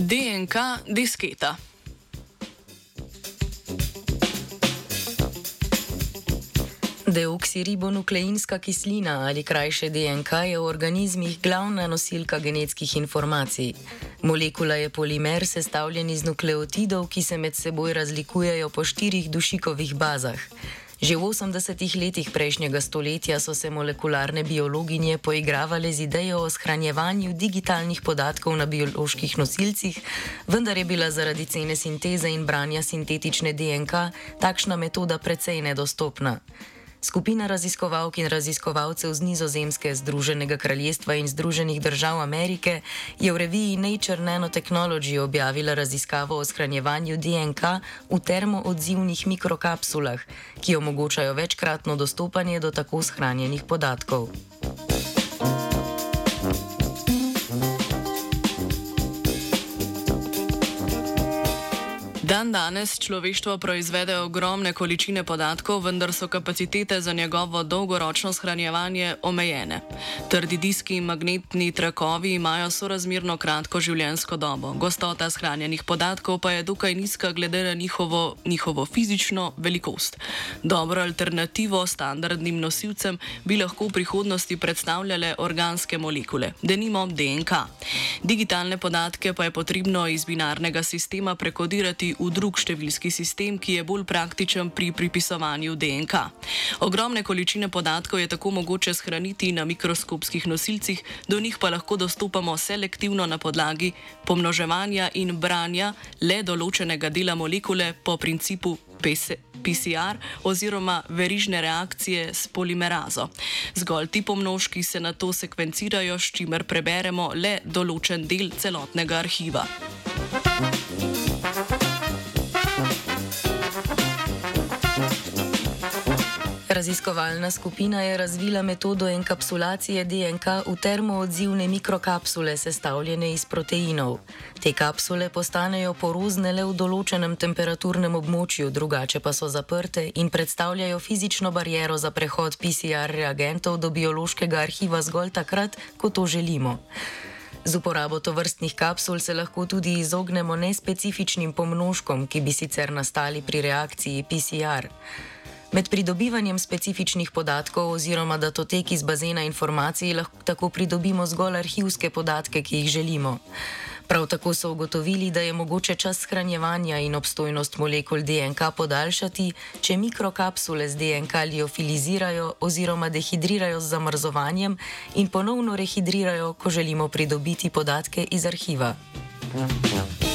DNK disketa. Deoksiribonukleinska kislina ali krajše DNK je v organizmih glavna nosilka genetskih informacij. Molekula je polimer sestavljen iz nukleotidov, ki se med seboj razlikujejo po štirih dušikovih bazah. Že v 80-ih letih prejšnjega stoletja so se molekularne biologinje poigravale z idejo o shranjevanju digitalnih podatkov na bioloških nosilcih, vendar je bila zaradi cene sinteze in branja sintetične DNK takšna metoda precej nedostopna. Skupina raziskovalk in raziskovalcev z Nizozemske, Združenega kraljestva in Združenih držav Amerike je v reviji Nature Nanotechnology objavila raziskavo o shranjevanju DNK v termoodzivnih mikrokapsulah, ki omogočajo večkratno dostopanje do tako shranjenih podatkov. Dan danes človeštvo proizvede ogromne količine podatkov, vendar so kapacitete za njegovo dolgoročno shranjevanje omejene. Trdi diski in magnetni trakovi imajo sorazmerno kratko življenjsko dobo, gostota shranjenih podatkov pa je dokaj nizka glede na njihovo, njihovo fizično velikost. Dobro alternativo standardnim nosilcem bi lahko v prihodnosti predstavljale organske molekule, denimo DNK. Digitalne podatke pa je potrebno iz binarnega sistema prekodirati v drug številski sistem, ki je bolj praktičen pri pripisovanju DNK. Ogromne količine podatkov je tako mogoče shraniti na mikroskopskih nosilcih, do njih pa lahko dostopamo selektivno na podlagi pomnoževanja in branja le določenega dela molekule po principu PCR oziroma verižne reakcije s polimerazo. Zgolj ti pomnožki se na to sekvencirajo, s čimer preberemo le določen del celotnega arhiva. Raziskovalna skupina je razvila metodo enkapsulacije DNK v termoodzivne mikrokapsule sestavljene iz proteinov. Te kapsule postanejo porozne le v določenem temperaturnem območju, drugače pa so zaprte in predstavljajo fizično bariero za prehod PCR reagentov do biološkega arhiva zgolj takrat, ko to želimo. Z uporabo tovrstnih kapsul se lahko tudi izognemo nespecifičnim pomnožkom, ki bi sicer nastali pri reakciji PCR. Med pridobivanjem specifičnih podatkov oziroma datotek iz bazena informacij lahko tako pridobimo zgolj arhivske podatke, ki jih želimo. Prav tako so ugotovili, da je mogoče čas shranjevanja in obstojnost molekul DNK podaljšati, če mikrokapsule z DNK liofilizirajo oziroma dehidrirajo z zamrzovanjem in ponovno rehidrirajo, ko želimo pridobiti podatke iz arhiva. Ja, ja.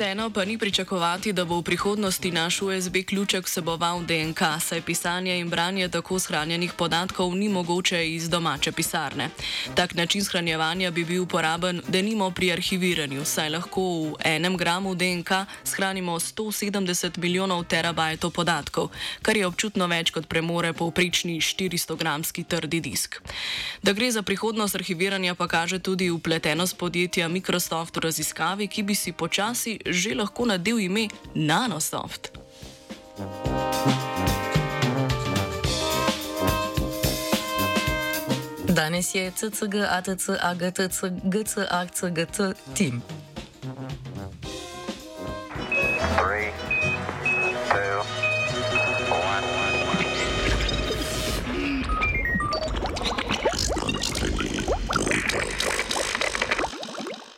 Vseeno pa ni pričakovati, da bo v prihodnosti naš USB ključek vseboval DNK, saj pisanje in branje tako shranjenih podatkov ni mogoče iz domače pisarne. Tak način shranjevanja bi bil uporaben, da nimo pri arhiviranju, saj lahko v enem gramu DNK shranimo 170 milijonov terabajtov podatkov, kar je občutno več kot premore povprečni 400-gramski trdi disk. Da gre za prihodnost arhiviranja, pa kaže tudi upletenost podjetja Microsoft v raziskavi, ki bi si počasi že lahko nadel ime Nanosoft. Danes je CCG, ATC, AGTC, GC, ACGT, TIM.